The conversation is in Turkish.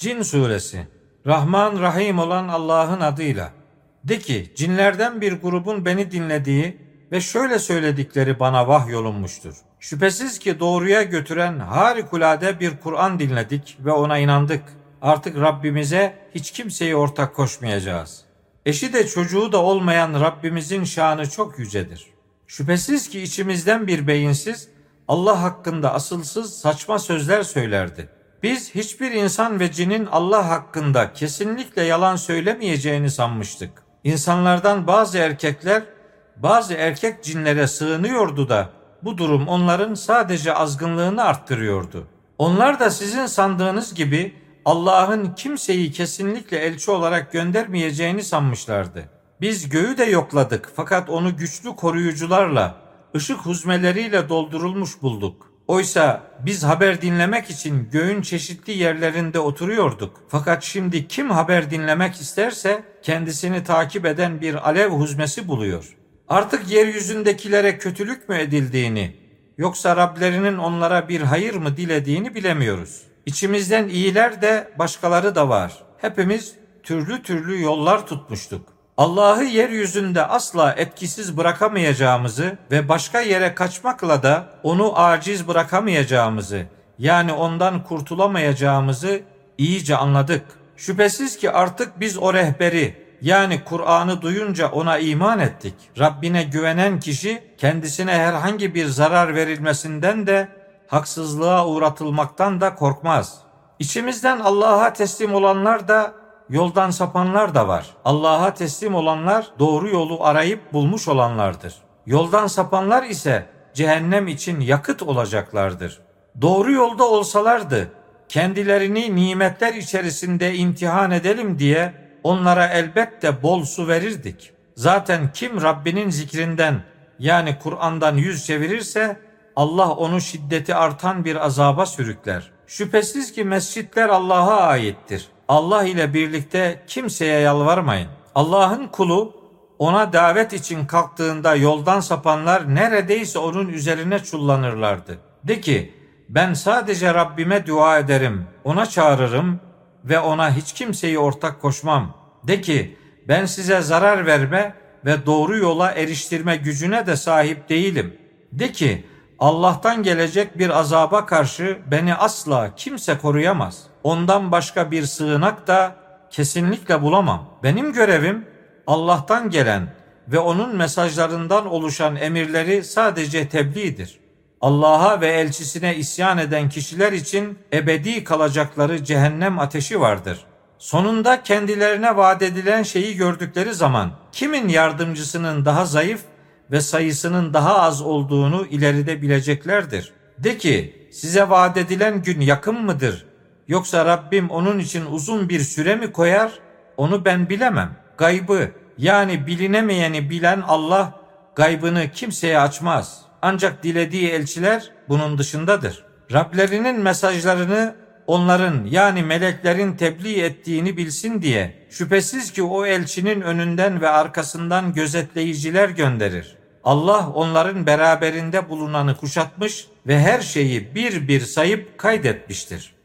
Cin Suresi Rahman Rahim olan Allah'ın adıyla. De ki cinlerden bir grubun beni dinlediği ve şöyle söyledikleri bana vahyolunmuştur. Şüphesiz ki doğruya götüren harikulade bir Kur'an dinledik ve ona inandık. Artık Rabbimize hiç kimseyi ortak koşmayacağız. Eşi de çocuğu da olmayan Rabbimizin şanı çok yücedir. Şüphesiz ki içimizden bir beyinsiz Allah hakkında asılsız saçma sözler söylerdi. Biz hiçbir insan ve cinin Allah hakkında kesinlikle yalan söylemeyeceğini sanmıştık. İnsanlardan bazı erkekler bazı erkek cinlere sığınıyordu da bu durum onların sadece azgınlığını arttırıyordu. Onlar da sizin sandığınız gibi Allah'ın kimseyi kesinlikle elçi olarak göndermeyeceğini sanmışlardı. Biz göğü de yokladık fakat onu güçlü koruyucularla, ışık huzmeleriyle doldurulmuş bulduk. Oysa biz haber dinlemek için göğün çeşitli yerlerinde oturuyorduk. Fakat şimdi kim haber dinlemek isterse kendisini takip eden bir alev huzmesi buluyor. Artık yeryüzündekilere kötülük mü edildiğini yoksa Rablerinin onlara bir hayır mı dilediğini bilemiyoruz. İçimizden iyiler de başkaları da var. Hepimiz türlü türlü yollar tutmuştuk. Allah'ı yeryüzünde asla etkisiz bırakamayacağımızı ve başka yere kaçmakla da onu aciz bırakamayacağımızı yani ondan kurtulamayacağımızı iyice anladık. Şüphesiz ki artık biz o rehberi yani Kur'an'ı duyunca ona iman ettik. Rabbine güvenen kişi kendisine herhangi bir zarar verilmesinden de haksızlığa uğratılmaktan da korkmaz. İçimizden Allah'a teslim olanlar da yoldan sapanlar da var. Allah'a teslim olanlar doğru yolu arayıp bulmuş olanlardır. Yoldan sapanlar ise cehennem için yakıt olacaklardır. Doğru yolda olsalardı kendilerini nimetler içerisinde imtihan edelim diye onlara elbette bol su verirdik. Zaten kim Rabbinin zikrinden yani Kur'an'dan yüz çevirirse Allah onu şiddeti artan bir azaba sürükler. Şüphesiz ki mescitler Allah'a aittir. Allah ile birlikte kimseye yalvarmayın. Allah'ın kulu ona davet için kalktığında yoldan sapanlar neredeyse onun üzerine çullanırlardı. De ki ben sadece Rabbime dua ederim, ona çağırırım ve ona hiç kimseyi ortak koşmam. De ki ben size zarar verme ve doğru yola eriştirme gücüne de sahip değilim. De ki Allah'tan gelecek bir azaba karşı beni asla kimse koruyamaz. Ondan başka bir sığınak da kesinlikle bulamam. Benim görevim Allah'tan gelen ve onun mesajlarından oluşan emirleri sadece tebliğdir. Allah'a ve elçisine isyan eden kişiler için ebedi kalacakları cehennem ateşi vardır. Sonunda kendilerine vaat edilen şeyi gördükleri zaman kimin yardımcısının daha zayıf ve sayısının daha az olduğunu ileride bileceklerdir. De ki size vaat edilen gün yakın mıdır? Yoksa Rabbim onun için uzun bir süre mi koyar? Onu ben bilemem. Gaybı yani bilinemeyeni bilen Allah gaybını kimseye açmaz. Ancak dilediği elçiler bunun dışındadır. Rablerinin mesajlarını onların yani meleklerin tebliğ ettiğini bilsin diye şüphesiz ki o elçinin önünden ve arkasından gözetleyiciler gönderir. Allah onların beraberinde bulunanı kuşatmış ve her şeyi bir bir sayıp kaydetmiştir.